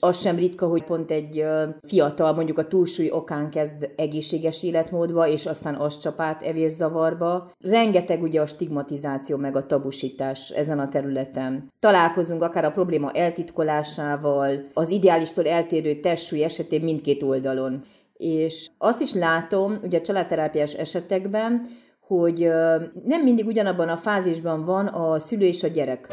Az sem ritka, hogy pont egy fiatal mondjuk a túlsúly okán kezd egészséges életmódba, és aztán az csapát evészavarba. Rengeteg ugye a stigmatizáció meg a tabusítás ezen a területen. Találkozunk akár a probléma eltitkolásával, az ideálistól eltérő testsúly esetén mindkét oldalon. És azt is látom, ugye a családterápiás esetekben, hogy nem mindig ugyanabban a fázisban van a szülő és a gyerek.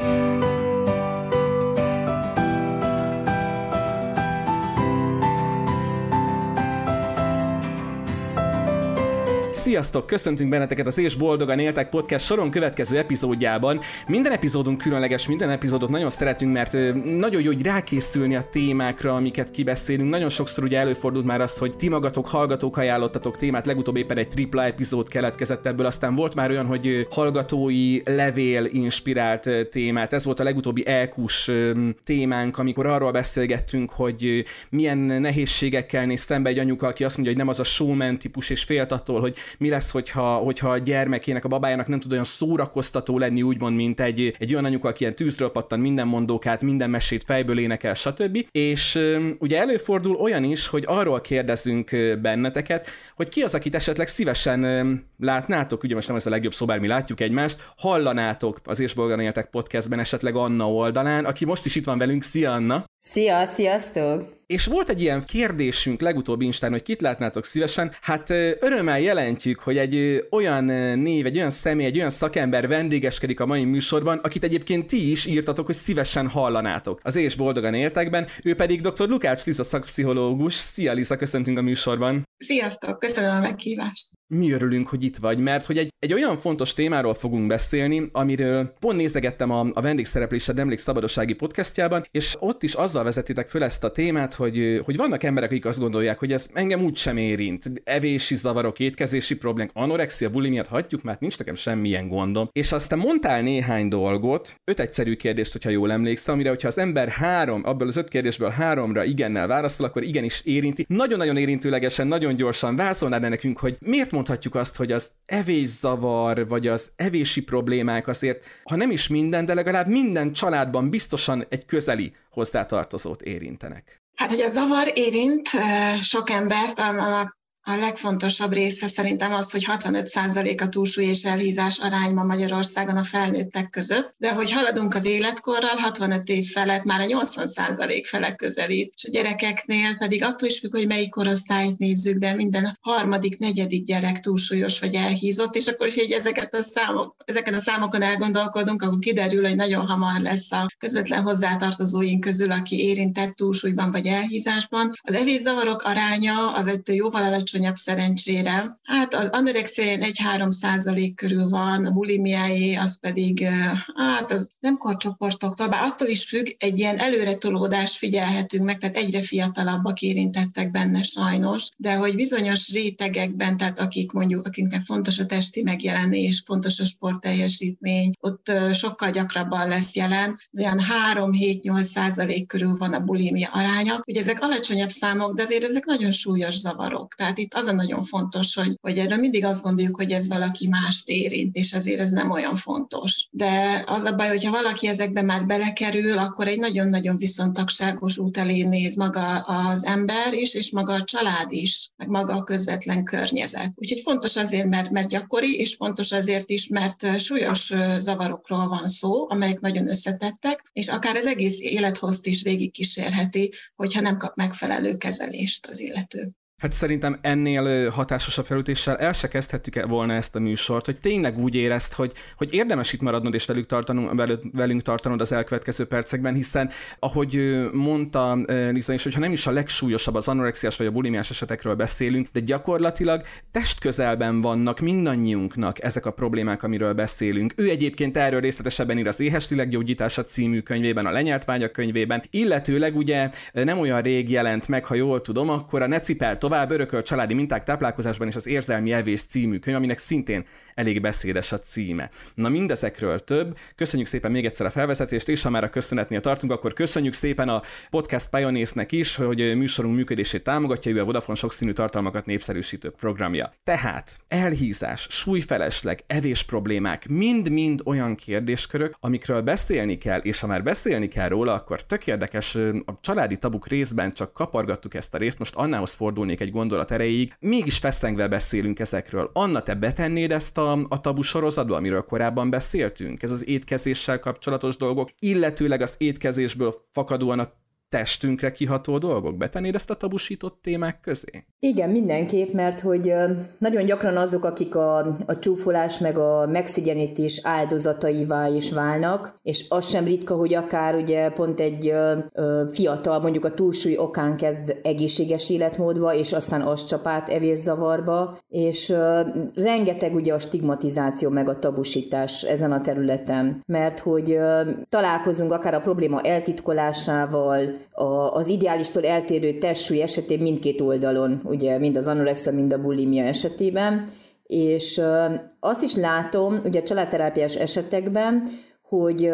Sziasztok! Köszöntünk benneteket az És Boldogan Éltek podcast soron következő epizódjában. Minden epizódunk különleges, minden epizódot nagyon szeretünk, mert nagyon jó, hogy rákészülni a témákra, amiket kibeszélünk. Nagyon sokszor ugye előfordult már az, hogy ti magatok, hallgatók ajánlottatok témát, legutóbb éppen egy tripla epizód keletkezett ebből, aztán volt már olyan, hogy hallgatói levél inspirált témát. Ez volt a legutóbbi elkus témánk, amikor arról beszélgettünk, hogy milyen nehézségekkel néz szembe egy anyuka, aki azt mondja, hogy nem az a showman típus, és félt attól, hogy mi lesz, hogyha, hogyha a gyermekének, a babájának nem tud olyan szórakoztató lenni, úgymond, mint egy, egy olyan anyuka, aki ilyen tűzről pattan minden mondókát, minden mesét fejből énekel, stb. És ugye előfordul olyan is, hogy arról kérdezünk benneteket, hogy ki az, akit esetleg szívesen látnátok, ugye most nem ez a legjobb szó, bár mi látjuk egymást, hallanátok az És Éltek podcastben esetleg Anna oldalán, aki most is itt van velünk. Szia Anna! Szia, sziasztok! És volt egy ilyen kérdésünk legutóbb Instán, hogy kit látnátok szívesen. Hát örömmel jelentjük, hogy egy olyan név, egy olyan személy, egy olyan szakember vendégeskedik a mai műsorban, akit egyébként ti is írtatok, hogy szívesen hallanátok. Az És Boldogan Éltekben, ő pedig dr. Lukács Liza szakpszichológus. Szia Liza, köszöntünk a műsorban. Sziasztok, köszönöm a meghívást mi örülünk, hogy itt vagy, mert hogy egy, egy olyan fontos témáról fogunk beszélni, amiről pont nézegettem a, a vendégszereplésed Emlék Szabadossági podcastjában, és ott is azzal vezetitek föl ezt a témát, hogy, hogy vannak emberek, akik azt gondolják, hogy ez engem úgy sem érint. Evési zavarok, étkezési problémák, anorexia, bulimiát hagyjuk, mert nincs nekem semmilyen gondom. És aztán mondtál néhány dolgot, öt egyszerű kérdést, hogyha jól emlékszem, amire, hogyha az ember három, abból az öt kérdésből háromra igennel válaszol, akkor igenis érinti. Nagyon-nagyon érintőlegesen, nagyon gyorsan válaszolnád nekünk, hogy miért mondhatjuk azt, hogy az evészavar, vagy az evési problémák azért, ha nem is minden, de legalább minden családban biztosan egy közeli hozzátartozót érintenek. Hát, hogy a zavar érint eh, sok embert, annak a legfontosabb része szerintem az, hogy 65% a túlsúly és elhízás arányban Magyarországon a felnőttek között, de hogy haladunk az életkorral, 65 év felett már a 80% felett közelít, és a gyerekeknél pedig attól is függ, hogy melyik korosztályt nézzük, de minden harmadik, negyedik gyerek túlsúlyos vagy elhízott, és akkor, hogy ezeket a számok, ezeken a számokon elgondolkodunk, akkor kiderül, hogy nagyon hamar lesz a közvetlen hozzátartozóink közül, aki érintett túlsúlyban vagy elhízásban. Az evészavarok aránya az ettől jóval alacsonyabb alacsonyabb szerencsére. Hát az anorexia egy 3 százalék körül van, a bulimiáé az pedig, hát az nem korcsoportoktól, bár attól is függ, egy ilyen előretolódást figyelhetünk meg, tehát egyre fiatalabbak érintettek benne sajnos, de hogy bizonyos rétegekben, tehát akik mondjuk, akiknek fontos a testi megjelenés, fontos a sportteljesítmény, ott sokkal gyakrabban lesz jelen, az olyan 3-7-8 százalék körül van a bulimia aránya. Ugye ezek alacsonyabb számok, de azért ezek nagyon súlyos zavarok. Tehát itt az a nagyon fontos, hogy, hogy erről mindig azt gondoljuk, hogy ez valaki mást érint, és azért ez nem olyan fontos. De az a baj, hogyha valaki ezekbe már belekerül, akkor egy nagyon-nagyon viszontagságos út elé néz maga az ember is, és maga a család is, meg maga a közvetlen környezet. Úgyhogy fontos azért, mert, mert gyakori, és fontos azért is, mert súlyos zavarokról van szó, amelyek nagyon összetettek, és akár az egész élethozt is végigkísérheti, hogyha nem kap megfelelő kezelést az illető. Hát szerintem ennél hatásosabb felütéssel el se kezdhettük volna ezt a műsort, hogy tényleg úgy érezt, hogy, hogy érdemes itt maradnod és velük tartanunk, velünk tartanod az elkövetkező percekben, hiszen ahogy mondta Liza is, hogyha nem is a legsúlyosabb az anorexiás vagy a bulimiás esetekről beszélünk, de gyakorlatilag testközelben vannak mindannyiunknak ezek a problémák, amiről beszélünk. Ő egyébként erről részletesebben ír az Éhes gyógyítása című könyvében, a Lenyelt vágyak könyvében, illetőleg ugye nem olyan rég jelent meg, ha jól tudom, akkor a Necipel tovább, örökölt családi minták táplálkozásban és az érzelmi elvés című könyv, aminek szintén elég beszédes a címe. Na mindezekről több. Köszönjük szépen még egyszer a felvezetést, és ha már a köszönetnél tartunk, akkor köszönjük szépen a Podcast Pioneersnek is, hogy műsorunk működését támogatja, ő a Vodafone sokszínű tartalmakat népszerűsítő programja. Tehát elhízás, súlyfelesleg, evés problémák, mind-mind olyan kérdéskörök, amikről beszélni kell, és ha már beszélni kell róla, akkor tök érdekes, a családi tabuk részben csak kapargattuk ezt a részt, most Annához fordulnék egy gondolat erejéig, mégis feszengve beszélünk ezekről. Anna, te betennéd ezt a, a tabu sorozatba, amiről korábban beszéltünk? Ez az étkezéssel kapcsolatos dolgok, illetőleg az étkezésből fakadóan a testünkre kiható dolgok? Betennéd ezt a tabusított témák közé? Igen, mindenképp, mert hogy nagyon gyakran azok, akik a, a csúfolás meg a megszigyenítés áldozataivá is válnak, és az sem ritka, hogy akár ugye pont egy fiatal, mondjuk a túlsúly okán kezd egészséges életmódba, és aztán az csapát evészavarba, és rengeteg ugye a stigmatizáció meg a tabusítás ezen a területen, mert hogy találkozunk akár a probléma eltitkolásával, a, az ideálistól eltérő testsúly esetén mindkét oldalon, ugye mind az anorexia, mind a bulimia esetében, és azt is látom, ugye a családterápiás esetekben, hogy,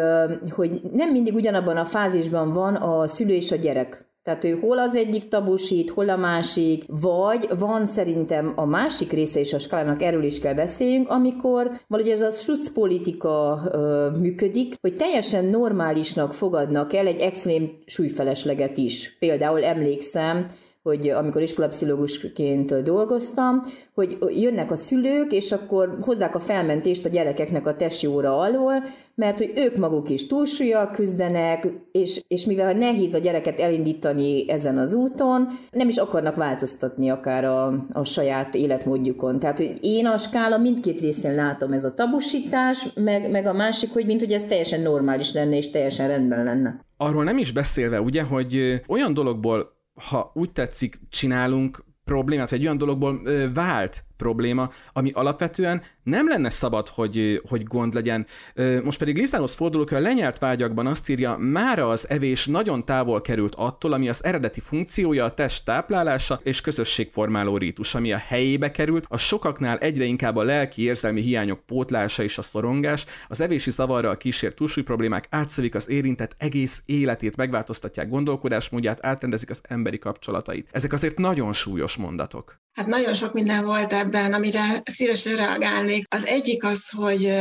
hogy nem mindig ugyanabban a fázisban van a szülő és a gyerek. Tehát ő hol az egyik tabusít, hol a másik, vagy van szerintem a másik része is a skálának, erről is kell beszéljünk, amikor valahogy ez a politika ö, működik, hogy teljesen normálisnak fogadnak el egy extrém súlyfelesleget is. Például emlékszem, hogy amikor iskolapszichológusként dolgoztam, hogy jönnek a szülők, és akkor hozzák a felmentést a gyerekeknek a testjóra alól, mert hogy ők maguk is túlsúlyjal küzdenek, és, és mivel nehéz a gyereket elindítani ezen az úton, nem is akarnak változtatni akár a, a saját életmódjukon. Tehát, hogy én a skála mindkét részén látom ez a tabusítás, meg, meg a másik, hogy mint hogy ez teljesen normális lenne, és teljesen rendben lenne. Arról nem is beszélve, ugye, hogy olyan dologból ha úgy tetszik, csinálunk problémát, vagy egy olyan dologból vált probléma, ami alapvetően nem lenne szabad, hogy, hogy gond legyen. Most pedig Lizános fordulok, hogy a lenyelt vágyakban azt írja, mára az evés nagyon távol került attól, ami az eredeti funkciója, a test táplálása és közösségformáló rítus, ami a helyébe került, a sokaknál egyre inkább a lelki érzelmi hiányok pótlása és a szorongás, az evési zavarra a kísért túlsúly problémák átszövik az érintett egész életét, megváltoztatják gondolkodásmódját, átrendezik az emberi kapcsolatait. Ezek azért nagyon súlyos mondatok. Hát nagyon sok minden volt ebben, amire szívesen reagálnék. Az egyik az, hogy,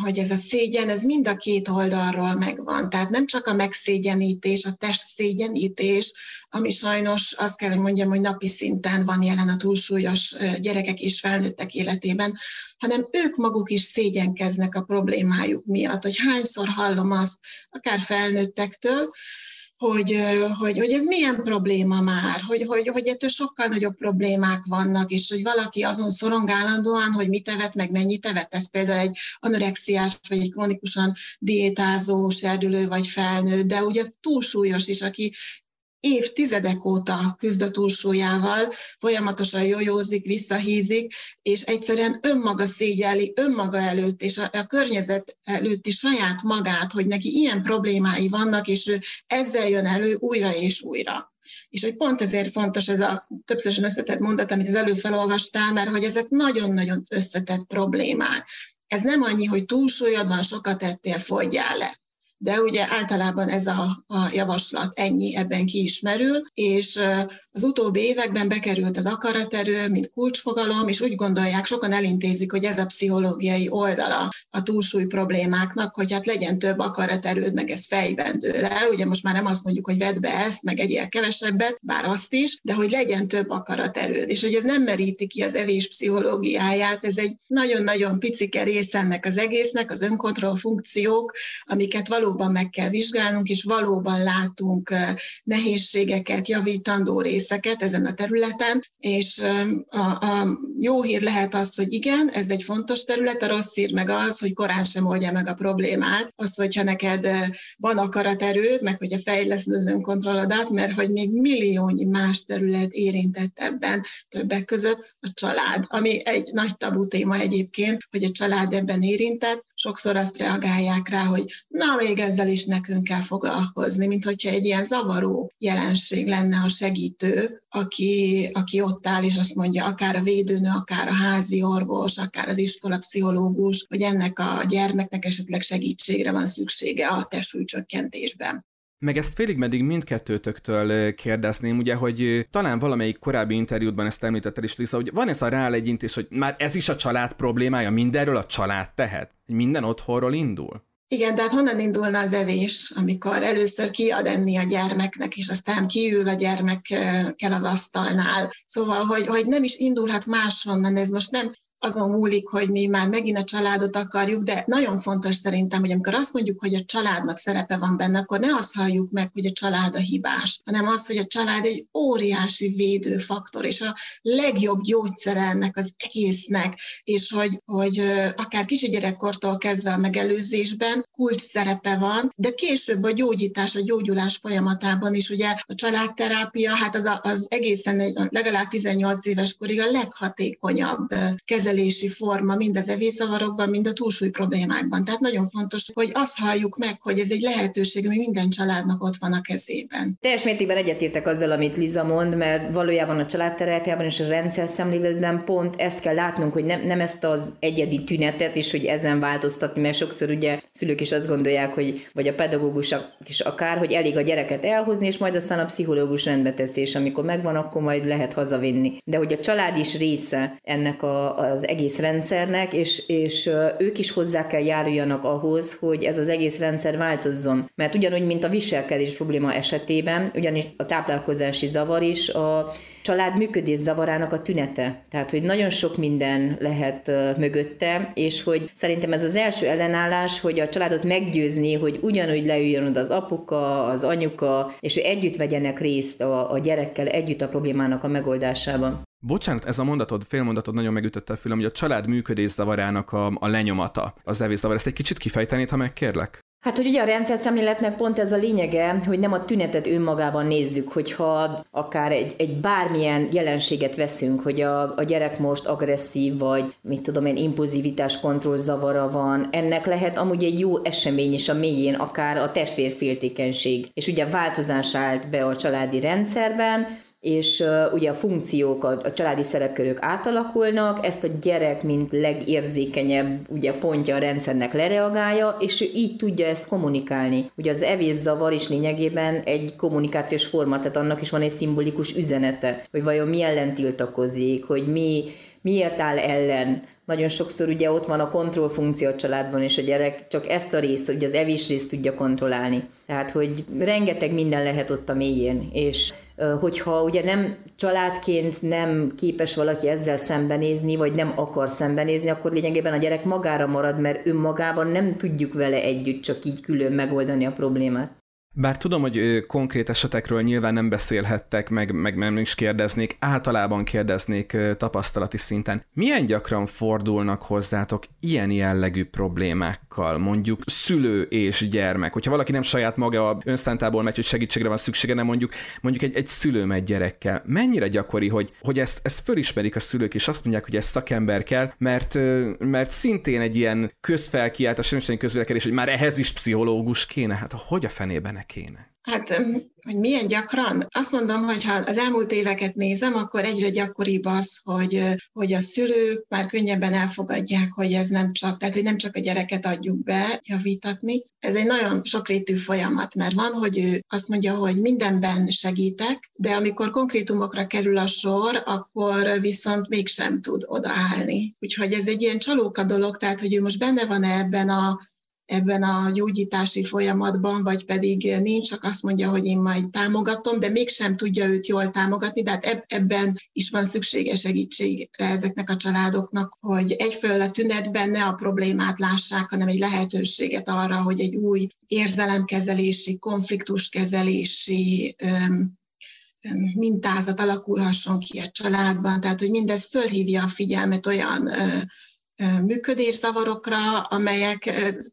hogy ez a szégyen, ez mind a két oldalról megvan. Tehát nem csak a megszégyenítés, a test szégyenítés, ami sajnos azt kell, hogy mondjam, hogy napi szinten van jelen a túlsúlyos gyerekek és felnőttek életében, hanem ők maguk is szégyenkeznek a problémájuk miatt, hogy hányszor hallom azt, akár felnőttektől, hogy, hogy, hogy ez milyen probléma már, hogy, hogy, hogy ettől sokkal nagyobb problémák vannak, és hogy valaki azon szorong állandóan, hogy mit tevet, meg mennyit tevet. Ez például egy anorexiás, vagy egy krónikusan diétázó, serdülő, vagy felnőtt, de ugye túlsúlyos is, aki évtizedek óta küzd a túlsúlyával, folyamatosan jójózik, visszahízik, és egyszerűen önmaga szégyeli önmaga előtt, és a, a környezet előtti saját magát, hogy neki ilyen problémái vannak, és ő ezzel jön elő újra és újra. És hogy pont ezért fontos ez a többszörösen összetett mondat, amit az előbb felolvastál, mert hogy ezek nagyon-nagyon összetett problémák. Ez nem annyi, hogy túlsúlyod van, sokat ettél, fogyjál le de ugye általában ez a, a javaslat ennyi ebben kiismerül, és az utóbbi években bekerült az akaraterő, mint kulcsfogalom, és úgy gondolják, sokan elintézik, hogy ez a pszichológiai oldala a túlsúly problémáknak, hogy hát legyen több akaraterőd, meg ez fejben dől el. Ugye most már nem azt mondjuk, hogy vedd be ezt, meg egyél kevesebbet, bár azt is, de hogy legyen több akaraterőd. És hogy ez nem meríti ki az evés pszichológiáját, ez egy nagyon-nagyon picike rész ennek az egésznek, az önkontroll funkciók, amiket valóban meg kell vizsgálnunk, és valóban látunk nehézségeket, javítandó részeket ezen a területen, és a, a jó hír lehet az, hogy igen, ez egy fontos terület, a rossz hír meg az, hogy korán sem oldja meg a problémát, az, hogyha neked van akaraterőd, meg hogyha fejleszed az önkontrolladat, mert hogy még milliónyi más terület érintett ebben, többek között a család, ami egy nagy tabu téma egyébként, hogy a család ebben érintett, sokszor azt reagálják rá, hogy na, még ezzel is nekünk kell foglalkozni, mint hogyha egy ilyen zavaró jelenség lenne a segítő, aki, aki ott áll, és azt mondja, akár a védőnő, akár a házi orvos, akár az iskola pszichológus, hogy ennek a gyermeknek esetleg segítségre van szüksége a testsúlycsökkentésben. Meg ezt félig meddig mindkettőtöktől kérdezném, ugye, hogy talán valamelyik korábbi interjútban ezt említetted is, Lisa, hogy van ez a rálegyintés, hogy már ez is a család problémája, mindenről a család tehet, minden otthonról indul? Igen, tehát honnan indulna az evés, amikor először kiad enni a gyermeknek, és aztán kiül a gyermekkel az asztalnál. Szóval, hogy, hogy nem is indulhat máshonnan, ez most nem azon múlik, hogy mi már megint a családot akarjuk, de nagyon fontos szerintem, hogy amikor azt mondjuk, hogy a családnak szerepe van benne, akkor ne azt halljuk meg, hogy a család a hibás, hanem az, hogy a család egy óriási védőfaktor, és a legjobb gyógyszere ennek az egésznek, és hogy, hogy akár kicsi gyerekkortól kezdve a megelőzésben kulcs szerepe van, de később a gyógyítás, a gyógyulás folyamatában is ugye a családterápia, hát az, a, az egészen legalább 18 éves korig a leghatékonyabb kezelés kezelési forma mind az evészavarokban, mind a túlsúly problémákban. Tehát nagyon fontos, hogy azt halljuk meg, hogy ez egy lehetőség, ami minden családnak ott van a kezében. Teljes mértékben egyetértek azzal, amit Liza mond, mert valójában a családterápiában és a rendszer szemléletben pont ezt kell látnunk, hogy nem, nem ezt az egyedi tünetet is, hogy ezen változtatni, mert sokszor ugye szülők is azt gondolják, hogy vagy a pedagógus is akár, hogy elég a gyereket elhozni, és majd aztán a pszichológus rendbe teszi, és amikor megvan, akkor majd lehet hazavinni. De hogy a család is része ennek a, az az egész rendszernek, és, és ők is hozzá kell járuljanak ahhoz, hogy ez az egész rendszer változzon. Mert ugyanúgy, mint a viselkedés probléma esetében, ugyanis a táplálkozási zavar is a család működés zavarának a tünete. Tehát, hogy nagyon sok minden lehet mögötte, és hogy szerintem ez az első ellenállás, hogy a családot meggyőzni, hogy ugyanúgy leüljön oda az apuka, az anyuka, és hogy együtt vegyenek részt a, a gyerekkel együtt a problémának a megoldásában. Bocsánat, ez a mondatod, félmondatod nagyon megütötte a fülem, hogy a család működés zavarának a, a lenyomata, az evészavar. Ezt egy kicsit kifejtenéd, ha megkérlek? Hát, hogy ugye a rendszer szemléletnek pont ez a lényege, hogy nem a tünetet önmagában nézzük, hogyha akár egy, egy bármilyen jelenséget veszünk, hogy a, a gyerek most agresszív, vagy mit tudom én, impulzivitás kontroll zavara van, ennek lehet amúgy egy jó esemény is a mélyén, akár a testvérféltékenység. És ugye változás állt be a családi rendszerben, és uh, ugye a funkciók, a, a családi szerepkörök átalakulnak, ezt a gyerek, mint legérzékenyebb ugye pontja a rendszernek lereagálja, és ő így tudja ezt kommunikálni. Ugye az evészavar is lényegében egy kommunikációs forma, tehát annak is van egy szimbolikus üzenete, hogy vajon mi ellen tiltakozik, hogy mi, miért áll ellen, nagyon sokszor ugye ott van a kontrollfunkció a családban, és a gyerek csak ezt a részt, hogy az evés részt tudja kontrollálni. Tehát, hogy rengeteg minden lehet ott a mélyén, és hogyha ugye nem családként nem képes valaki ezzel szembenézni, vagy nem akar szembenézni, akkor lényegében a gyerek magára marad, mert önmagában nem tudjuk vele együtt csak így külön megoldani a problémát. Bár tudom, hogy konkrét esetekről nyilván nem beszélhettek, meg, meg nem is kérdeznék, általában kérdeznék tapasztalati szinten. Milyen gyakran fordulnak hozzátok ilyen jellegű problémákkal, mondjuk szülő és gyermek? Hogyha valaki nem saját maga önszántából megy, hogy segítségre van szüksége, nem mondjuk, mondjuk egy, egy szülő megy gyerekkel. Mennyire gyakori, hogy, hogy ezt, ezt fölismerik a szülők, és azt mondják, hogy ez szakember kell, mert, mert szintén egy ilyen közfelkiáltás, nem is közvélekedés, hogy már ehhez is pszichológus kéne. Hát hogy a fenében kéne? Hát, hogy milyen gyakran? Azt mondom, hogy ha az elmúlt éveket nézem, akkor egyre gyakoribb az, hogy, hogy a szülők már könnyebben elfogadják, hogy ez nem csak, tehát hogy nem csak a gyereket adjuk be javítatni. Ez egy nagyon sokrétű folyamat, mert van, hogy ő azt mondja, hogy mindenben segítek, de amikor konkrétumokra kerül a sor, akkor viszont mégsem tud odaállni. Úgyhogy ez egy ilyen csalóka dolog, tehát hogy ő most benne van ebben a ebben a gyógyítási folyamatban, vagy pedig nincs, csak azt mondja, hogy én majd támogatom, de mégsem tudja őt jól támogatni, tehát ebben is van szüksége segítségre ezeknek a családoknak, hogy egyfelől tünetben ne a problémát lássák, hanem egy lehetőséget arra, hogy egy új érzelemkezelési, konfliktuskezelési mintázat alakulhasson ki a családban, tehát hogy mindez fölhívja a figyelmet olyan működészavarokra, amelyek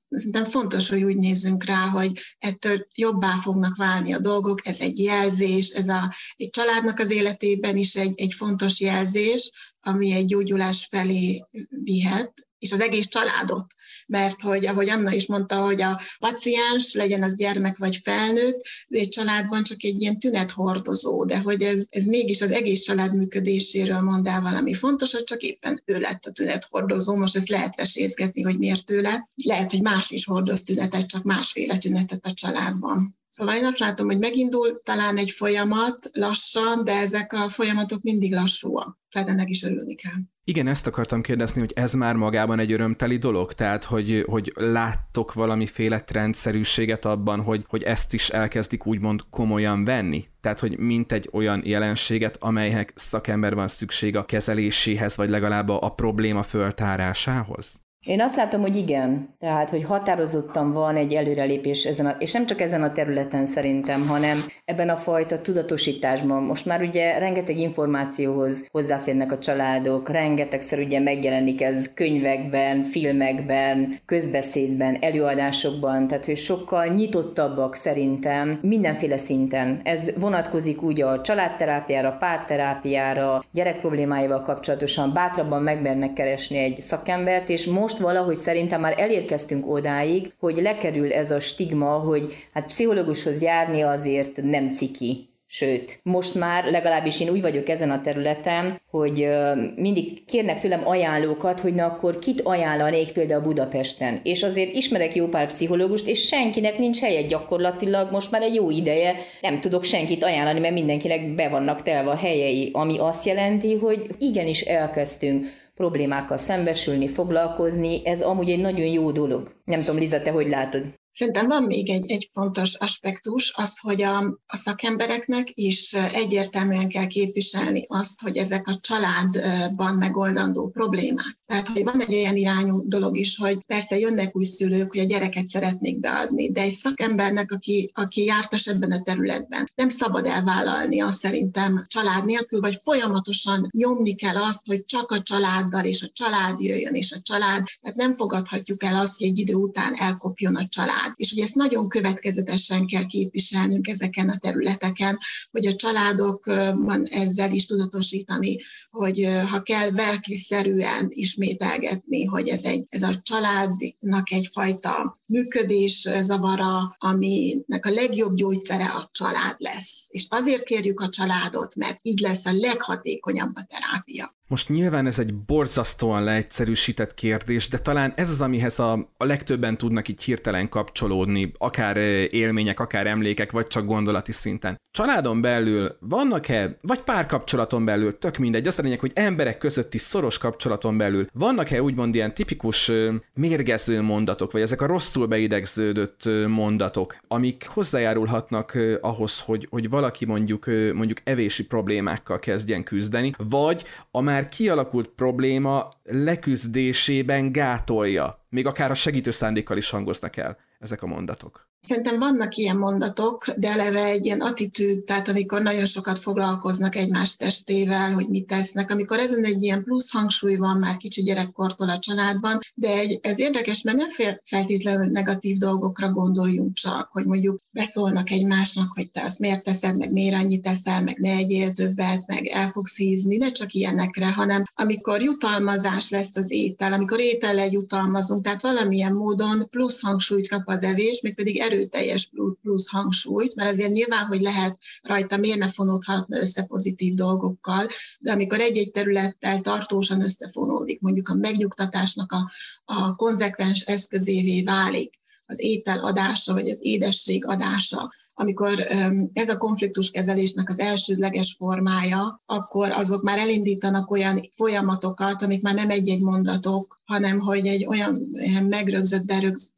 szerintem fontos, hogy úgy nézzünk rá, hogy ettől jobbá fognak válni a dolgok, ez egy jelzés, ez a, egy családnak az életében is egy, egy fontos jelzés, ami egy gyógyulás felé vihet, és az egész családot mert hogy ahogy Anna is mondta, hogy a paciens, legyen az gyermek vagy felnőtt, egy családban csak egy ilyen tünethordozó, de hogy ez, ez mégis az egész család működéséről mond el fontos, hogy csak éppen ő lett a tünethordozó, most ezt lehet vesézgetni, hogy miért ő lett. Lehet, hogy más is hordoz tünetet, csak másféle tünetet a családban. Szóval én azt látom, hogy megindul talán egy folyamat lassan, de ezek a folyamatok mindig lassúak. Tehát ennek is örülni kell. Igen, ezt akartam kérdezni, hogy ez már magában egy örömteli dolog? Tehát, hogy, hogy láttok valamiféle trendszerűséget abban, hogy, hogy ezt is elkezdik úgymond komolyan venni? Tehát, hogy mint egy olyan jelenséget, amelynek szakember van szükség a kezeléséhez, vagy legalább a probléma föltárásához? Én azt látom, hogy igen. Tehát, hogy határozottan van egy előrelépés ezen a, és nem csak ezen a területen szerintem, hanem ebben a fajta tudatosításban. Most már ugye rengeteg információhoz hozzáférnek a családok, rengetegszer ugye megjelenik ez könyvekben, filmekben, közbeszédben, előadásokban, tehát hogy sokkal nyitottabbak szerintem mindenféle szinten. Ez vonatkozik úgy a családterápiára, párterápiára, gyerek problémáival kapcsolatosan bátrabban megmernek keresni egy szakembert, és most most valahogy szerintem már elérkeztünk odáig, hogy lekerül ez a stigma, hogy hát pszichológushoz járni azért nem ciki. Sőt, most már legalábbis én úgy vagyok ezen a területen, hogy mindig kérnek tőlem ajánlókat, hogy na akkor kit ajánlanék például Budapesten. És azért ismerek jó pár pszichológust, és senkinek nincs helye gyakorlatilag most már egy jó ideje. Nem tudok senkit ajánlani, mert mindenkinek be vannak telve a helyei, ami azt jelenti, hogy igenis elkezdtünk problémákkal szembesülni, foglalkozni, ez amúgy egy nagyon jó dolog. Nem tudom, Liza, te hogy látod? Szerintem van még egy, egy fontos aspektus, az, hogy a, a szakembereknek is egyértelműen kell képviselni azt, hogy ezek a családban megoldandó problémák. Tehát, hogy van egy olyan irányú dolog is, hogy persze jönnek új szülők, hogy a gyereket szeretnék beadni, de egy szakembernek, aki, aki jártas ebben a területben, nem szabad elvállalni azt szerintem család nélkül, vagy folyamatosan nyomni kell azt, hogy csak a családdal és a család jöjjön, és a család, tehát nem fogadhatjuk el azt, hogy egy idő után elkopjon a család család. És hogy ezt nagyon következetesen kell képviselnünk ezeken a területeken, hogy a családokban ezzel is tudatosítani, hogy ha kell verkliszerűen ismételgetni, hogy ez, egy, ez a családnak egyfajta működés zavara, aminek a legjobb gyógyszere a család lesz. És azért kérjük a családot, mert így lesz a leghatékonyabb a terápia. Most nyilván ez egy borzasztóan leegyszerűsített kérdés, de talán ez az, amihez a, a legtöbben tudnak így hirtelen kapcsolódni, akár élmények, akár emlékek, vagy csak gondolati szinten. Családon belül vannak-e, vagy párkapcsolaton belül, tök mindegy, az a lényeg, hogy emberek közötti szoros kapcsolaton belül vannak-e úgymond ilyen tipikus mérgező mondatok, vagy ezek a rosszul beidegződött mondatok, amik hozzájárulhatnak ahhoz, hogy, hogy valaki mondjuk, mondjuk evési problémákkal kezdjen küzdeni, vagy a kialakult probléma leküzdésében gátolja, még akár a segítő szándékkal is hangoznak el ezek a mondatok. Szerintem vannak ilyen mondatok, de eleve egy ilyen attitűd, tehát amikor nagyon sokat foglalkoznak egymás testével, hogy mit tesznek, amikor ezen egy ilyen plusz hangsúly van már kicsi gyerekkortól a családban, de egy, ez érdekes, mert nem feltétlenül negatív dolgokra gondoljunk csak, hogy mondjuk beszólnak egymásnak, hogy te azt miért teszed, meg miért annyit teszel, meg ne egyél többet, meg el fogsz hízni, ne csak ilyenekre, hanem amikor jutalmazás lesz az étel, amikor étellel jutalmazunk, tehát valamilyen módon plusz hangsúlyt kap az evés, mégpedig erőteljes plusz hangsúlyt, mert azért nyilván, hogy lehet rajta, miért ne fonódhatna össze pozitív dolgokkal, de amikor egy-egy területtel tartósan összefonódik, mondjuk a megnyugtatásnak a, a konzekvens eszközévé válik, az étel adása, vagy az édesség adása, amikor ez a konfliktuskezelésnek az elsődleges formája, akkor azok már elindítanak olyan folyamatokat, amik már nem egy-egy mondatok, hanem hogy egy olyan megrögzött, berögz,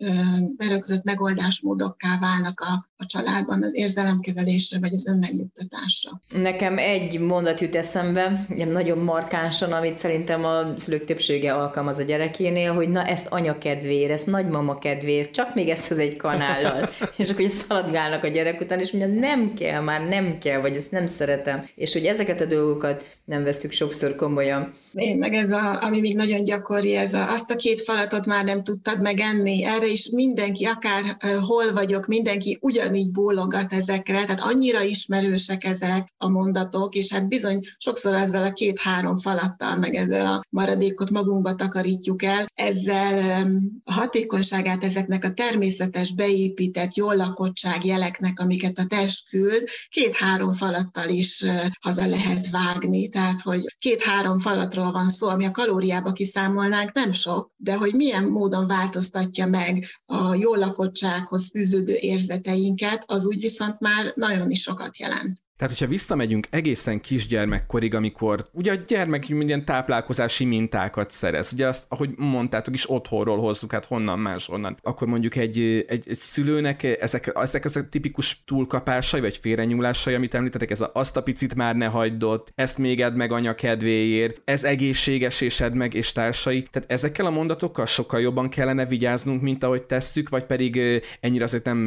berögzött megoldásmódokká válnak a, a családban az érzelemkezelésre vagy az önmegnyugtatásra. Nekem egy mondat jut eszembe, nagyon markánsan, amit szerintem a szülők többsége alkalmaz a gyerekénél, hogy na ezt anya kedvéért, ezt nagymama kedvéért, csak még ezt az egy kanállal. És akkor szaladgálnak a gyerek gyerek után, és mondja, nem kell, már nem kell, vagy ezt nem szeretem. És hogy ezeket a dolgokat nem veszük sokszor komolyan. Én meg ez, a, ami még nagyon gyakori, ez a, azt a két falatot már nem tudtad megenni. Erre is mindenki, akár hol vagyok, mindenki ugyanígy bólogat ezekre, tehát annyira ismerősek ezek a mondatok, és hát bizony sokszor ezzel a két-három falattal, meg ezzel a maradékot magunkba takarítjuk el, ezzel a hatékonyságát ezeknek a természetes, beépített, jól lakottság jeleknek, amiket a test küld, két-három falattal is haza lehet vágni. Tehát, hogy két-három falatról van szó, ami a kalóriába kiszámolnánk, nem sok, de hogy milyen módon változtatja meg a jó lakottsághoz fűződő érzeteinket, az úgy viszont már nagyon is sokat jelent. Tehát, hogyha visszamegyünk egészen kisgyermekkorig, amikor ugye a gyermek minden táplálkozási mintákat szerez, ugye azt, ahogy mondtátok is, otthonról hozzuk, hát honnan máshonnan, akkor mondjuk egy, egy, egy szülőnek ezek, ezek az a tipikus túlkapásai, vagy félrenyúlásai, amit említettek, ez a, azt a picit már ne hagyd ezt még edd meg anya kedvéért, ez egészséges és edd meg, és társai. Tehát ezekkel a mondatokkal sokkal jobban kellene vigyáznunk, mint ahogy tesszük, vagy pedig ennyire azért nem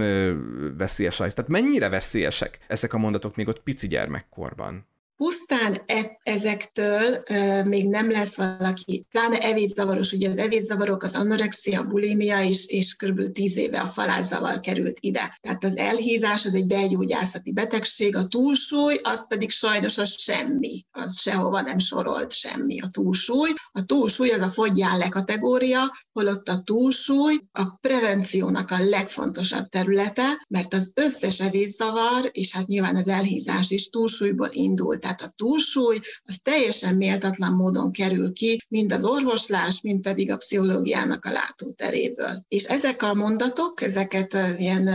veszélyes az. Tehát mennyire veszélyesek ezek a mondatok még ott pici gyermekkorban? Pusztán e- ezektől e, még nem lesz valaki, pláne evészavaros, ugye az evészavarok, az anorexia, a bulimia is, és kb. 10 éve a falázzavar került ide. Tehát az elhízás az egy belgyógyászati betegség, a túlsúly, az pedig sajnos az semmi, az sehova nem sorolt semmi a túlsúly. A túlsúly az a fogyjál le kategória, holott a túlsúly a prevenciónak a legfontosabb területe, mert az összes evészavar, és hát nyilván az elhízás is túlsúlyból indult tehát a túlsúly az teljesen méltatlan módon kerül ki, mind az orvoslás, mind pedig a pszichológiának a látóteréből. És ezek a mondatok, ezeket az ilyen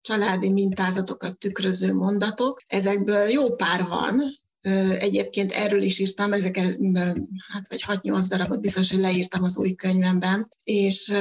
családi mintázatokat tükröző mondatok, ezekből jó pár van, Egyébként erről is írtam, ezeket, hát vagy 6-8 darabot biztos, hogy leírtam az új könyvemben, és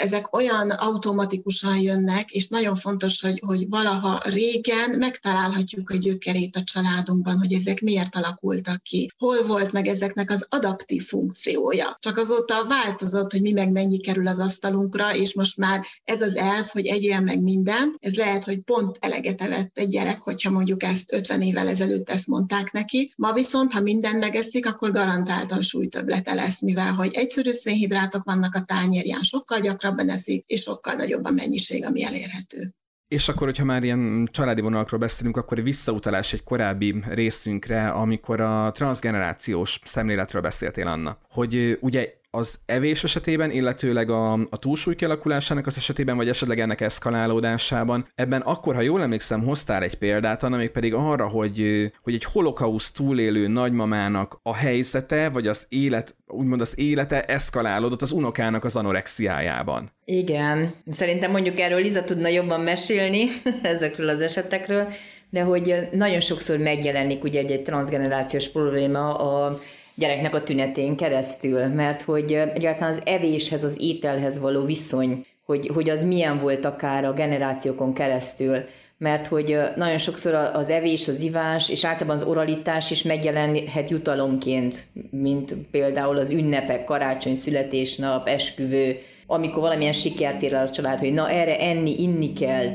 ezek olyan automatikusan jönnek, és nagyon fontos, hogy, hogy valaha régen megtalálhatjuk a gyökerét a családunkban, hogy ezek miért alakultak ki, hol volt meg ezeknek az adaptív funkciója. Csak azóta változott, hogy mi meg mennyi kerül az asztalunkra, és most már ez az elf, hogy egyél meg minden, ez lehet, hogy pont eleget evett egy gyerek, hogyha mondjuk ezt 50 évvel ezelőtt ezt mondták neki, neki. Ma viszont, ha mindent megeszik, akkor garantáltan súlytöblete lesz, mivel hogy egyszerű szénhidrátok vannak a tányérján, sokkal gyakrabban eszik, és sokkal nagyobb a mennyiség, ami elérhető. És akkor, hogyha már ilyen családi vonalakról beszélünk, akkor visszautalás egy korábbi részünkre, amikor a transgenerációs szemléletről beszéltél, Anna. Hogy ugye az evés esetében, illetőleg a, a túlsúly kialakulásának az esetében, vagy esetleg ennek eszkalálódásában, ebben akkor, ha jól emlékszem, hoztál egy példát, annak még pedig arra, hogy, hogy egy holokauszt túlélő nagymamának a helyzete, vagy az élet, úgymond az élete eszkalálódott az unokának az anorexiájában. Igen, szerintem mondjuk erről Liza tudna jobban mesélni ezekről az esetekről, de hogy nagyon sokszor megjelenik ugye egy, egy transgenerációs probléma a gyereknek a tünetén keresztül, mert hogy egyáltalán az evéshez, az ételhez való viszony, hogy, hogy az milyen volt akár a generációkon keresztül, mert hogy nagyon sokszor az evés, az ivás, és általában az oralitás is megjelenhet jutalomként, mint például az ünnepek, karácsony, születésnap, esküvő, amikor valamilyen sikert ér el a család, hogy na erre enni, inni kell,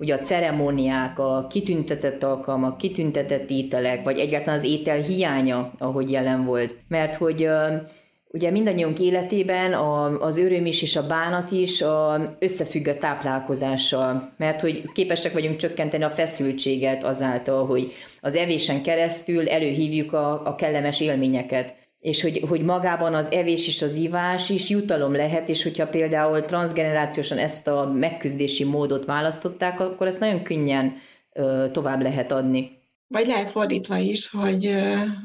ugye a ceremóniák, a kitüntetett alkalmak, kitüntetett ételek, vagy egyáltalán az étel hiánya, ahogy jelen volt. Mert hogy Ugye mindannyiunk életében a, az öröm is és a bánat is a, összefügg a táplálkozással, mert hogy képesek vagyunk csökkenteni a feszültséget azáltal, hogy az evésen keresztül előhívjuk a, a kellemes élményeket és hogy, hogy magában az evés és az ivás is jutalom lehet, és hogyha például transgenerációsan ezt a megküzdési módot választották, akkor ezt nagyon könnyen ö, tovább lehet adni. Vagy lehet fordítva is, hogy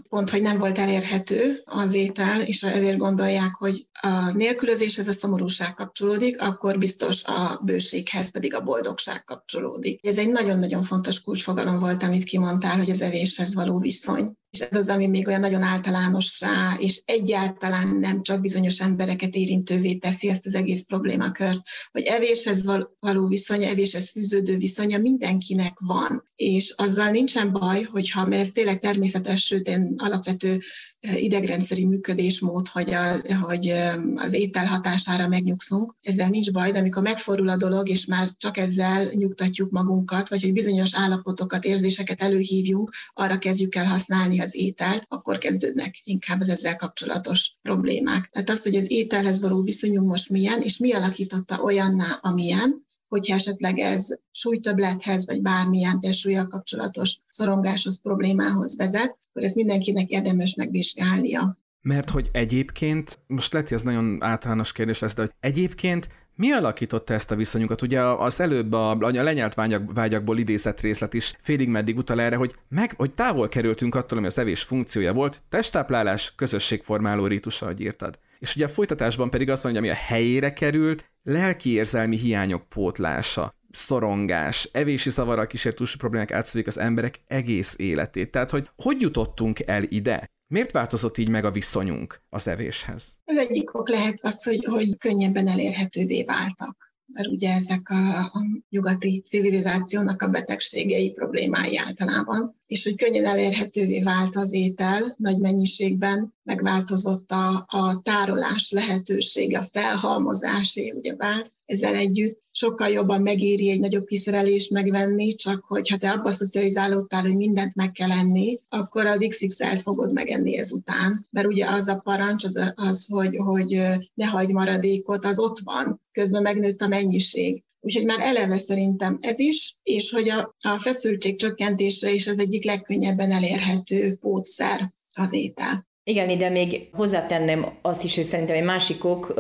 pont, hogy nem volt elérhető az étel, és ezért gondolják, hogy a nélkülözéshez a szomorúság kapcsolódik, akkor biztos a bőséghez pedig a boldogság kapcsolódik. Ez egy nagyon-nagyon fontos kulcsfogalom volt, amit kimondtál, hogy az evéshez való viszony. És ez az, ami még olyan nagyon általánossá, és egyáltalán nem csak bizonyos embereket érintővé teszi ezt az egész problémakört, hogy evéshez való viszonya, evéshez fűződő viszonya mindenkinek van, és azzal nincsen baj, hogyha, mert ez tényleg természetes, sőt, alapvető idegrendszeri működésmód, hogy, a, hogy az étel hatására megnyugszunk. Ezzel nincs baj, de amikor megfordul a dolog, és már csak ezzel nyugtatjuk magunkat, vagy hogy bizonyos állapotokat, érzéseket előhívjunk, arra kezdjük el használni az ételt, akkor kezdődnek inkább az ezzel kapcsolatos problémák. Tehát az, hogy az ételhez való viszonyunk most milyen, és mi alakította olyanná, amilyen, hogyha esetleg ez súlytöblethez, vagy bármilyen testsúlyjal kapcsolatos szorongáshoz, problémához vezet, akkor ez mindenkinek érdemes megvizsgálnia. Mert hogy egyébként, most lehet, hogy ez nagyon általános kérdés lesz, de hogy egyébként mi alakította ezt a viszonyunkat? Ugye az előbb a, a lenyelt vágyak, vágyakból idézett részlet is félig meddig utal erre, hogy, meg, hogy távol kerültünk attól, ami az evés funkciója volt, testtáplálás, közösségformáló rítusa, ahogy írtad. És ugye a folytatásban pedig azt mondja, hogy ami a helyére került, lelki érzelmi hiányok pótlása szorongás, evési zavarral kísért problémák átszövik az emberek egész életét. Tehát, hogy hogy jutottunk el ide? Miért változott így meg a viszonyunk az evéshez? Az egyik ok lehet az, hogy, hogy könnyebben elérhetővé váltak mert ugye ezek a, a nyugati civilizációnak a betegségei problémái általában, és hogy könnyen elérhetővé vált az étel nagy mennyiségben, megváltozott a, a tárolás lehetősége, a felhalmozásé, ugyebár ezzel együtt sokkal jobban megéri egy nagyobb kiszerelést megvenni, csak hogy ha te abba szocializálódtál, hogy mindent meg kell enni, akkor az XXL-t fogod megenni ezután. Mert ugye az a parancs, az, az hogy, hogy ne hagyd maradékot, az ott van. Közben megnőtt a mennyiség. Úgyhogy már eleve szerintem ez is, és hogy a, a feszültség csökkentése is az egyik legkönnyebben elérhető pótszer az étel. Igen, ide még hozzátenném azt is, hogy szerintem egy másik ok,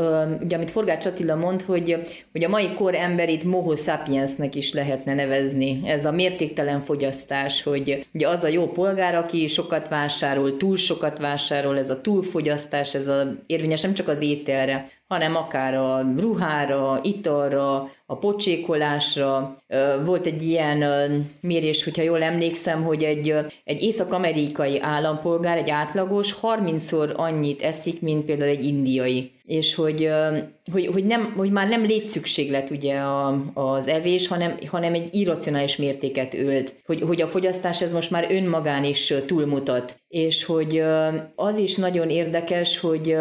ugye amit Forgács Attila mond, hogy, hogy a mai kor emberit moho sapiensnek is lehetne nevezni. Ez a mértéktelen fogyasztás, hogy ugye az a jó polgár, aki sokat vásárol, túl sokat vásárol, ez a túlfogyasztás, ez a érvényes nem csak az ételre, hanem akár a ruhára, italra, a pocsékolásra. Volt egy ilyen mérés, hogyha jól emlékszem, hogy egy, egy észak-amerikai állampolgár, egy átlagos 30-szor annyit eszik, mint például egy indiai. És hogy, hogy, hogy, nem, hogy már nem létszükséglet ugye a, az evés, hanem, hanem egy irracionális mértéket ölt. Hogy, hogy a fogyasztás ez most már önmagán is túlmutat. És hogy az is nagyon érdekes, hogy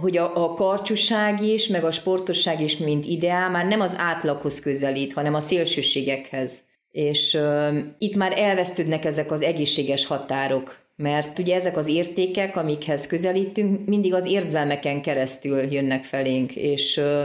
hogy a, a karcsúság is, meg a sportosság is, mint ideál, már nem az átlaghoz közelít, hanem a szélsőségekhez. És uh, itt már elvesztődnek ezek az egészséges határok, mert ugye ezek az értékek, amikhez közelítünk, mindig az érzelmeken keresztül jönnek felénk, és uh,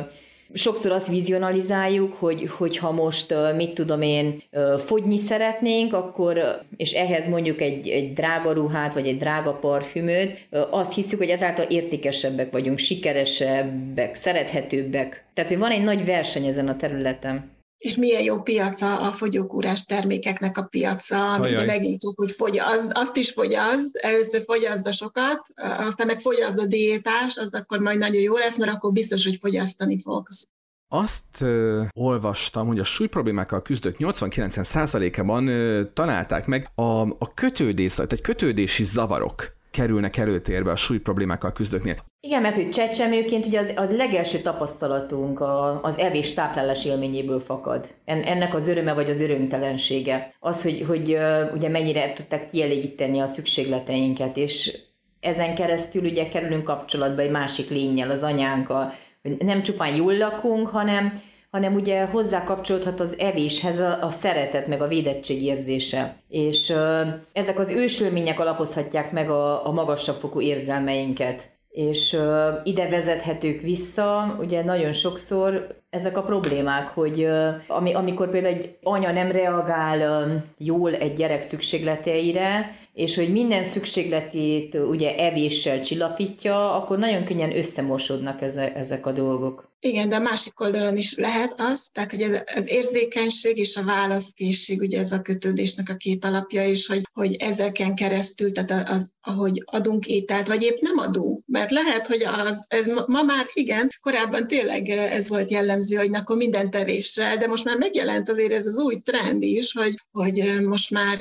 sokszor azt vizionalizáljuk, hogy, hogyha most, mit tudom én, fogyni szeretnénk, akkor, és ehhez mondjuk egy, egy drága ruhát, vagy egy drága parfümöt, azt hiszük, hogy ezáltal értékesebbek vagyunk, sikeresebbek, szerethetőbbek. Tehát, hogy van egy nagy verseny ezen a területen és milyen jó piaca a fogyókúrás termékeknek a piaca, amit megint csak, hogy fogyaszt, azt is fogyaszt, először fogyaszd a sokat, aztán meg fogyaszd a diétás, az akkor majd nagyon jó lesz, mert akkor biztos, hogy fogyasztani fogsz. Azt ö, olvastam, hogy a súlyproblémákkal küzdők 89%-ában találták meg a, a kötődés, tehát kötődési zavarok kerülnek előtérbe a súly problémákkal küzdőknél. Igen, mert hogy csecsemőként ugye az, az legelső tapasztalatunk a, az evés táplálás élményéből fakad. En, ennek az öröme vagy az örömtelensége. Az, hogy, hogy ugye mennyire tudták kielégíteni a szükségleteinket, és ezen keresztül ugye kerülünk kapcsolatba egy másik lényel, az anyánkkal, nem csupán jól lakunk, hanem hanem ugye hozzá kapcsolódhat az evéshez a, a szeretet, meg a védettség érzése. És ö, ezek az ősölmények alapozhatják meg a, a magasabb fokú érzelmeinket. És ö, ide vezethetők vissza, ugye nagyon sokszor ezek a problémák, hogy ö, ami, amikor például egy anya nem reagál ö, jól egy gyerek szükségleteire, és hogy minden szükségletét ugye evéssel csillapítja, akkor nagyon könnyen összemosodnak ezek a dolgok. Igen, de a másik oldalon is lehet az, tehát hogy ez, az érzékenység és a válaszkészség, ugye ez a kötődésnek a két alapja is, hogy, hogy ezeken keresztül, tehát az, ahogy adunk ételt, vagy épp nem adunk, mert lehet, hogy az, ez ma már igen, korábban tényleg ez volt jellemző, hogy akkor minden tevéssel, de most már megjelent azért ez az új trend is, hogy, hogy most már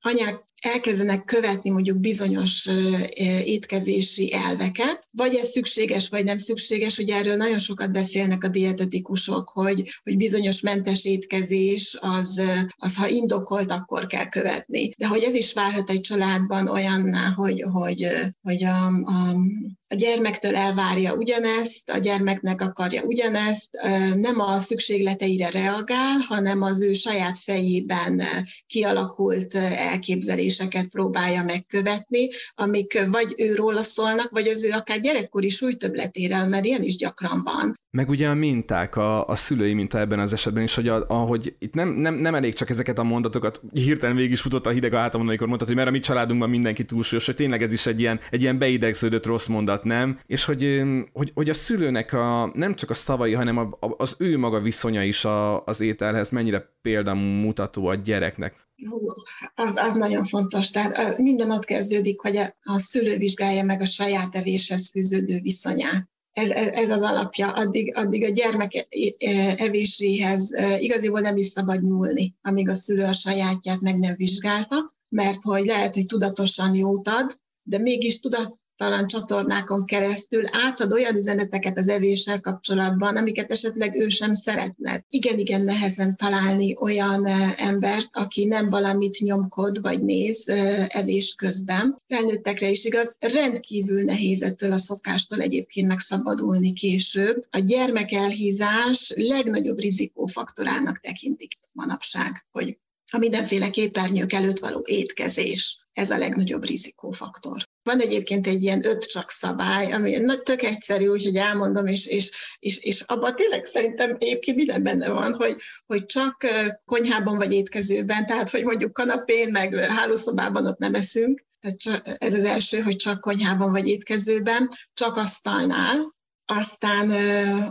anyák elkezdenek követni mondjuk bizonyos étkezési elveket, vagy ez szükséges, vagy nem szükséges, ugye erről nagyon sokat beszélnek a dietetikusok, hogy, hogy bizonyos mentes étkezés az, az, ha indokolt, akkor kell követni. De hogy ez is válhat egy családban olyanná, hogy, hogy, hogy a, a a gyermektől elvárja ugyanezt, a gyermeknek akarja ugyanezt, nem a szükségleteire reagál, hanem az ő saját fejében kialakult elképzeléseket próbálja megkövetni, amik vagy őróla szólnak, vagy az ő akár gyerekkori súlytöbletére, mert ilyen is gyakran van. Meg ugye a minták, a, a szülői minta ebben az esetben is, hogy a, ahogy itt nem, nem, nem elég csak ezeket a mondatokat, hirtelen végig is futott a hideg a hátamon, amikor mondtad, hogy mert a mi családunkban mindenki túlsúlyos, hogy tényleg ez is egy ilyen, egy ilyen beidegződött rossz mondat, nem? És hogy, hogy, hogy a szülőnek a, nem csak a szavai, hanem a, a, az ő maga viszonya is a, az ételhez mennyire példamutató a gyereknek. Az, az nagyon fontos. Tehát minden ott kezdődik, hogy a, a szülő vizsgálja meg a saját evéshez fűződő viszonyát ez, ez az alapja, addig, addig a gyermek e, e, evéséhez e, igaziból nem is szabad nyúlni, amíg a szülő a sajátját meg nem vizsgálta, mert hogy lehet, hogy tudatosan jót ad, de mégis tudat, talán csatornákon keresztül átad olyan üzeneteket az evéssel kapcsolatban, amiket esetleg ő sem szeretne. Igen-igen nehezen találni olyan embert, aki nem valamit nyomkod vagy néz evés közben. Felnőttekre is igaz, rendkívül nehéz ettől a szokástól egyébként megszabadulni később. A gyermekelhízás legnagyobb rizikófaktorának tekintik manapság, hogy a mindenféle képernyők előtt való étkezés, ez a legnagyobb rizikófaktor. Van egyébként egy ilyen öt csak szabály, ami nagy, tök egyszerű, úgyhogy elmondom, és, és, és, és abban tényleg szerintem egyébként minden benne van, hogy, hogy csak konyhában vagy étkezőben, tehát hogy mondjuk kanapén, meg hálószobában ott nem eszünk, ez az első, hogy csak konyhában vagy étkezőben, csak asztalnál, aztán,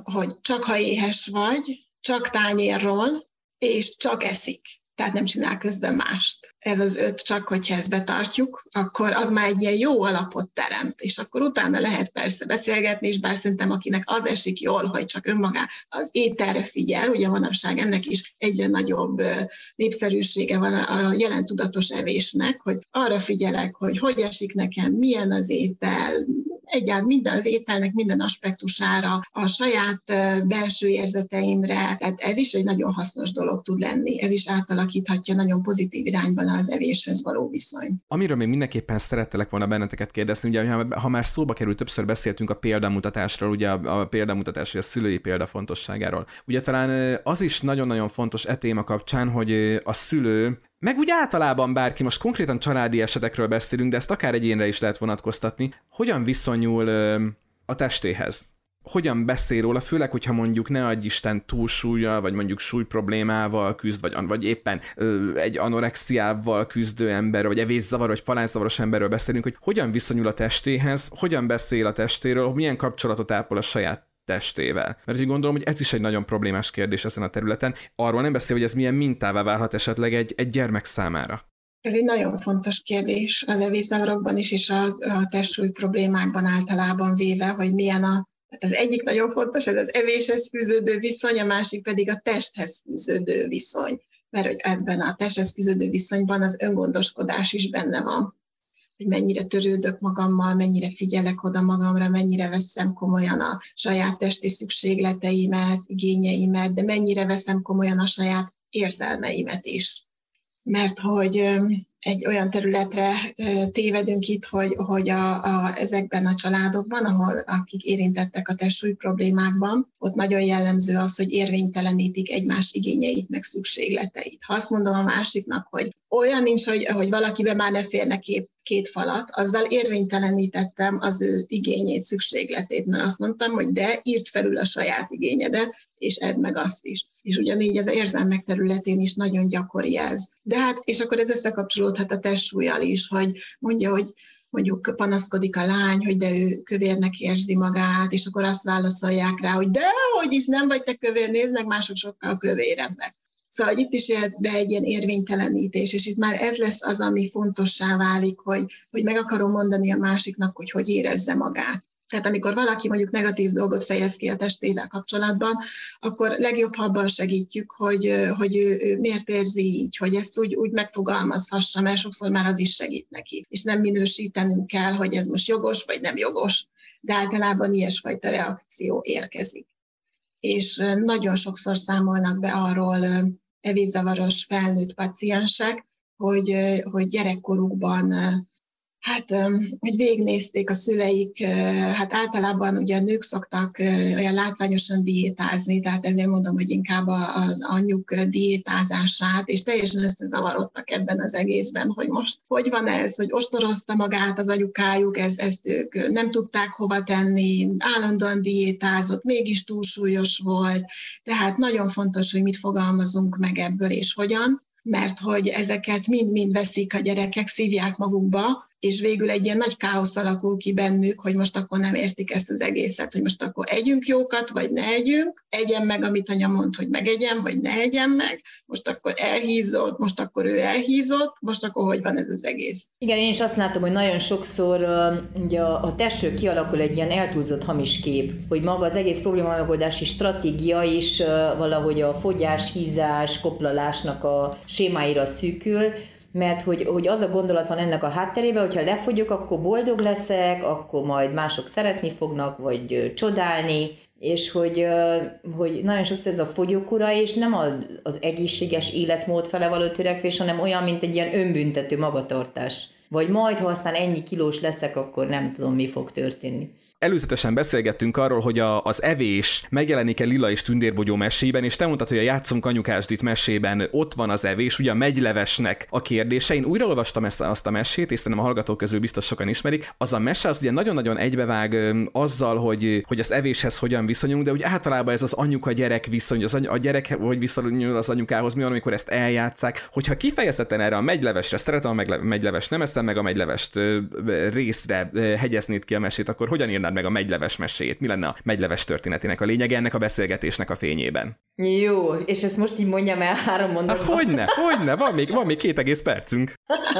hogy csak ha éhes vagy, csak tányérról, és csak eszik tehát nem csinál közben mást. Ez az öt, csak hogyha ezt betartjuk, akkor az már egy ilyen jó alapot teremt, és akkor utána lehet persze beszélgetni, és bár szerintem akinek az esik jól, hogy csak önmagá az ételre figyel, ugye manapság ennek is egyre nagyobb népszerűsége van a jelen tudatos evésnek, hogy arra figyelek, hogy hogy esik nekem, milyen az étel, egyáltalán minden az ételnek minden aspektusára, a saját belső érzeteimre, tehát ez is egy nagyon hasznos dolog tud lenni. Ez is átalakíthatja nagyon pozitív irányban az evéshez való viszonyt. Amiről még mindenképpen szerettelek volna benneteket kérdezni, ugye ha már szóba került, többször beszéltünk a példamutatásról, ugye a, a példamutatás, vagy a szülői példa fontosságáról. Ugye talán az is nagyon-nagyon fontos e téma kapcsán, hogy a szülő meg úgy általában bárki, most konkrétan családi esetekről beszélünk, de ezt akár egyénre is lehet vonatkoztatni, hogyan viszonyul ö, a testéhez? Hogyan beszél róla, főleg, hogyha mondjuk ne adj Isten túlsúlya, vagy mondjuk súly problémával küzd, vagy, vagy éppen ö, egy anorexiával küzdő ember, vagy evészavar, vagy falászavaros emberről beszélünk, hogy hogyan viszonyul a testéhez, hogyan beszél a testéről, milyen kapcsolatot ápol a saját testével. Mert úgy gondolom, hogy ez is egy nagyon problémás kérdés ezen a területen. Arról nem beszél, hogy ez milyen mintává válhat esetleg egy, egy gyermek számára. Ez egy nagyon fontos kérdés az evészavarokban is, és a, a testsúly problémákban általában véve, hogy milyen a tehát az egyik nagyon fontos, ez az evéshez fűződő viszony, a másik pedig a testhez fűződő viszony. Mert hogy ebben a testhez fűződő viszonyban az öngondoskodás is benne van hogy mennyire törődök magammal, mennyire figyelek oda magamra, mennyire veszem komolyan a saját testi szükségleteimet, igényeimet, de mennyire veszem komolyan a saját érzelmeimet is. Mert hogy egy olyan területre tévedünk itt, hogy, hogy a, a, ezekben a családokban, ahol akik érintettek a testsúly problémákban, ott nagyon jellemző az, hogy érvénytelenítik egymás igényeit, meg szükségleteit. Ha azt mondom a másiknak, hogy olyan nincs, hogy, hogy valakiben már ne férne két, két falat, azzal érvénytelenítettem az ő igényét, szükségletét, mert azt mondtam, hogy de írt felül a saját igényedet, és edd meg azt is. És ugyanígy az érzelmek területén is nagyon gyakori ez. De hát, és akkor ez összekapcsolódhat a testsúlyjal is, hogy mondja, hogy mondjuk panaszkodik a lány, hogy de ő kövérnek érzi magát, és akkor azt válaszolják rá, hogy de, hogy is nem vagy te kövér, néznek mások sokkal kövérebbek. Szóval itt is jöhet be egy ilyen érvénytelenítés, és itt már ez lesz az, ami fontossá válik, hogy, hogy meg akarom mondani a másiknak, hogy hogy érezze magát. Tehát amikor valaki mondjuk negatív dolgot fejez ki a testével kapcsolatban, akkor legjobb, abban segítjük, hogy, hogy ő, ő miért érzi így, hogy ezt úgy, úgy megfogalmazhassa, mert sokszor már az is segít neki. És nem minősítenünk kell, hogy ez most jogos vagy nem jogos, de általában ilyesfajta reakció érkezik. És nagyon sokszor számolnak be arról evészavaros felnőtt paciensek, hogy, hogy gyerekkorukban Hát, hogy végnézték a szüleik, hát általában ugye a nők szoktak olyan látványosan diétázni, tehát ezért mondom, hogy inkább az anyjuk diétázását, és teljesen összezavarodtak ebben az egészben, hogy most hogy van ez, hogy ostorozta magát az anyukájuk, ez, ezt ők nem tudták hova tenni, állandóan diétázott, mégis túlsúlyos volt, tehát nagyon fontos, hogy mit fogalmazunk meg ebből és hogyan, mert hogy ezeket mind-mind veszik a gyerekek, szívják magukba, és végül egy ilyen nagy káosz alakul ki bennük, hogy most akkor nem értik ezt az egészet, hogy most akkor együnk jókat, vagy ne együnk, egyen meg, amit anya mond, hogy megegyem, vagy ne egyem meg, most akkor elhízott, most akkor ő elhízott, most akkor hogy van ez az egész. Igen, én is azt látom, hogy nagyon sokszor ugye a, a testről kialakul egy ilyen eltúlzott hamis kép, hogy maga az egész probléma megoldási stratégia is valahogy a fogyás, hízás, koplalásnak a sémáira szűkül, mert hogy, hogy az a gondolat van ennek a hátterében, hogyha lefogyok, akkor boldog leszek, akkor majd mások szeretni fognak, vagy csodálni, és hogy, hogy nagyon sokszor ez a fogyókura, és nem az egészséges életmód fele való törekvés, hanem olyan, mint egy ilyen önbüntető magatartás. Vagy majd, ha aztán ennyi kilós leszek, akkor nem tudom, mi fog történni. Előzetesen beszélgettünk arról, hogy a, az evés megjelenik-e Lila és Tündérbogyó mesében, és te mondtad, hogy a Játszunk anyukásdit mesében ott van az evés, ugye a megylevesnek a kérdése. Én újra olvastam ezt, azt a mesét, és szerintem a hallgatók közül biztos sokan ismerik. Az a mese az ugye nagyon-nagyon egybevág azzal, hogy, hogy az evéshez hogyan viszonyulunk, de úgy általában ez az anyuka-gyerek viszony, az any- a gyerek hogy viszonyul az anyukához, mi van, amikor ezt eljátszák. Hogyha kifejezetten erre a megylevesre, szeretem a megylevest, nem eszem meg a megylevest részre hegyeznéd ki a mesét, akkor hogyan írnád meg a megyleves mesét? Mi lenne a megyleves történetének a lényege ennek a beszélgetésnek a fényében? Jó, és ezt most így mondjam el három mondatban. Hogyne, hogyne, van még, van még két egész percünk.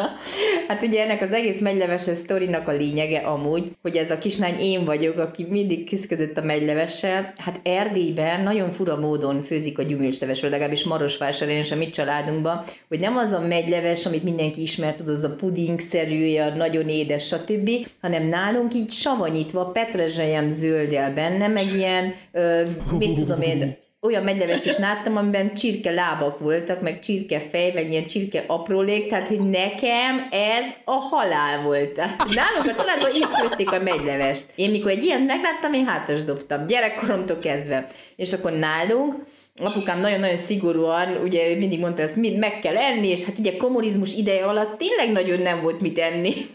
hát ugye ennek az egész megyleves sztorinak a lényege amúgy, hogy ez a kislány én vagyok, aki mindig küzdött a megylevessel. Hát Erdélyben nagyon fura módon főzik a gyümölcsleves, vagy legalábbis Marosvásárhelyen a mi családunkban, hogy nem az a megyleves, amit mindenki ismer, tudod, az a pudingszerű, a nagyon édes, stb., hanem nálunk így savanyítva, petrezselyem zölddel benne, meg ilyen, ö, mit tudom én, olyan megylevest is láttam, amiben csirke lábak voltak, meg csirke fej, meg ilyen csirke aprólék, tehát hogy nekem ez a halál volt. Nálunk a családban így főzték a megylevest. Én mikor egy ilyen megláttam, én hátas dobtam, gyerekkoromtól kezdve. És akkor nálunk apukám nagyon-nagyon szigorúan, ugye mindig mondta, ezt mind meg kell enni, és hát ugye kommunizmus ideje alatt tényleg nagyon nem volt mit enni.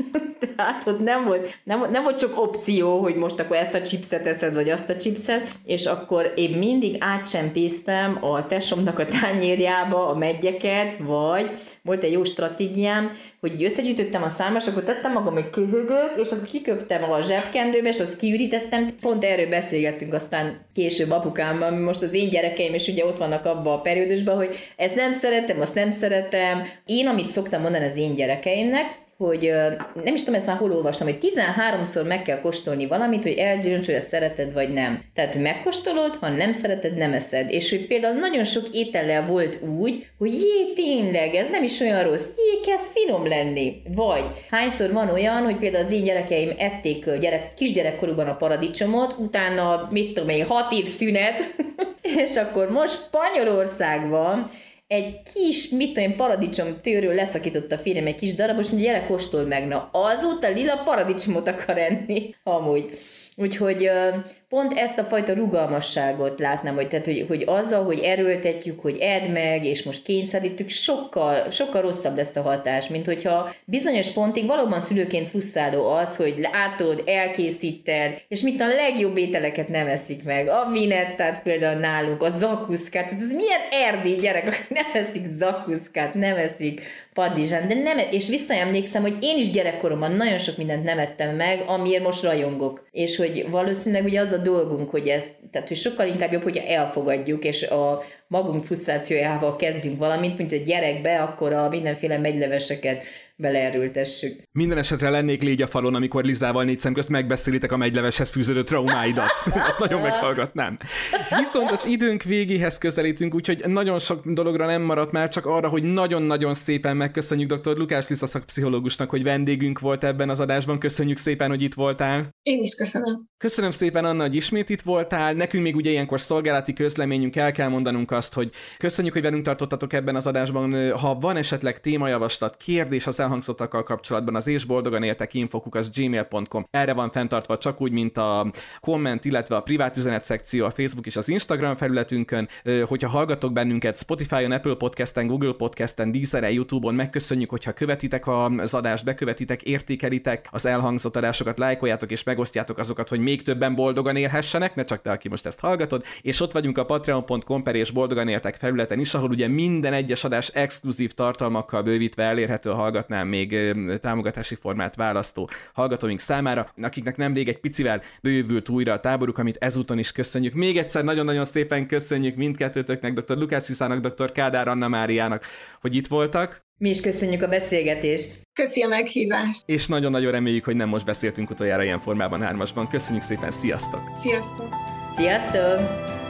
Tehát ott nem volt, nem, nem volt csak opció, hogy most akkor ezt a chipset eszed, vagy azt a chipset, és akkor én mindig átcsempésztem a tesomnak a tányérjába a megyeket, vagy volt egy jó stratégiám, hogy összegyűjtöttem a számos, akkor tettem magam egy köhögök, és akkor kiköptem a zsebkendőbe, és azt kiürítettem. Pont erről beszélgettünk aztán később apukámmal, most az én gyerekeim, és ugye ott vannak abban a periódusban, hogy ezt nem szeretem, azt nem szeretem. Én, amit szoktam mondani az én gyerekeimnek, hogy nem is tudom, ezt már hol olvastam, hogy 13-szor meg kell kóstolni valamit, hogy eldönts, hogy ezt szereted vagy nem. Tehát megkóstolod, ha nem szereted, nem eszed. És hogy például nagyon sok étellel volt úgy, hogy jé, tényleg, ez nem is olyan rossz, jé, kezd finom lenni. Vagy hányszor van olyan, hogy például az én gyerekeim ették gyerek, kisgyerekkorúban a paradicsomot, utána, mit tudom én, hat év szünet, és akkor most Spanyolországban egy kis, mit tudom én, paradicsom tőről leszakított a férjem egy kis darab, és mondja, gyere, kóstold meg. Na, azóta lila paradicsomot akar enni, amúgy. Úgyhogy pont ezt a fajta rugalmasságot látnám, hogy, tehát, hogy, hogy azzal, hogy erőltetjük, hogy edd meg, és most kényszerítjük, sokkal, sokkal rosszabb lesz a hatás, mint hogyha bizonyos pontig valóban szülőként fusszáló az, hogy látod, elkészíted, és mit a legjobb ételeket nem eszik meg. A vinettát például nálunk, a zakuszkát, tehát ez milyen erdély gyerek, nem eszik zakuszkát, nem eszik padlizsán, de nem, és visszaemlékszem, hogy én is gyerekkoromban nagyon sok mindent nem ettem meg, amiért most rajongok. És hogy valószínűleg ugye az a dolgunk, hogy ez, tehát hogy sokkal inkább jobb, hogy elfogadjuk, és a magunk frusztrációjával kezdünk valamit, mint a gyerekbe, akkor a mindenféle megyleveseket beleerültessük. Minden esetre lennék légy a falon, amikor Lizával négy szem közt megbeszélitek a megyleveshez fűződő traumáidat. Azt nagyon meghallgatnám. Viszont az időnk végéhez közelítünk, úgyhogy nagyon sok dologra nem maradt már, csak arra, hogy nagyon-nagyon szépen megköszönjük dr. Lukás Lisza szakpszichológusnak, hogy vendégünk volt ebben az adásban. Köszönjük szépen, hogy itt voltál. Én is köszönöm. Köszönöm szépen, Anna, hogy ismét itt voltál. Nekünk még ugye ilyenkor szolgálati közleményünk, el kell mondanunk azt, hogy köszönjük, hogy velünk tartottatok ebben az adásban. Ha van esetleg témajavaslat, kérdés az elhangzottakkal kapcsolatban, az és boldogan éltek infokuk, az gmail.com. Erre van fenntartva csak úgy, mint a komment, illetve a privát üzenet szekció a Facebook és az Instagram felületünkön. Hogyha hallgatok bennünket Spotify-on, Apple Podcast-en, Google Podcast-en, Deezer-en, YouTube-on, megköszönjük, hogyha követitek az adást, bekövetitek, értékelitek az elhangzott adásokat, lájkoljátok és megosztjátok azokat, hogy még többen boldogan élhessenek, ne csak te, aki most ezt hallgatod, és ott vagyunk a patreon.com per és boldogan éltek felületen is, ahol ugye minden egyes adás exkluzív tartalmakkal bővítve elérhető a hallgatnám még támogatási formát választó hallgatóink számára, akiknek nemrég egy picivel bővült újra a táboruk, amit ezúton is köszönjük. Még egyszer nagyon-nagyon szépen köszönjük mindkettőtöknek, dr. Lukács Viszának, dr. Kádár Anna Máriának, hogy itt voltak. Mi is köszönjük a beszélgetést. Köszi a meghívást. És nagyon-nagyon reméljük, hogy nem most beszéltünk utoljára ilyen formában hármasban. Köszönjük szépen, sziasztok! Sziasztok! Sziasztok!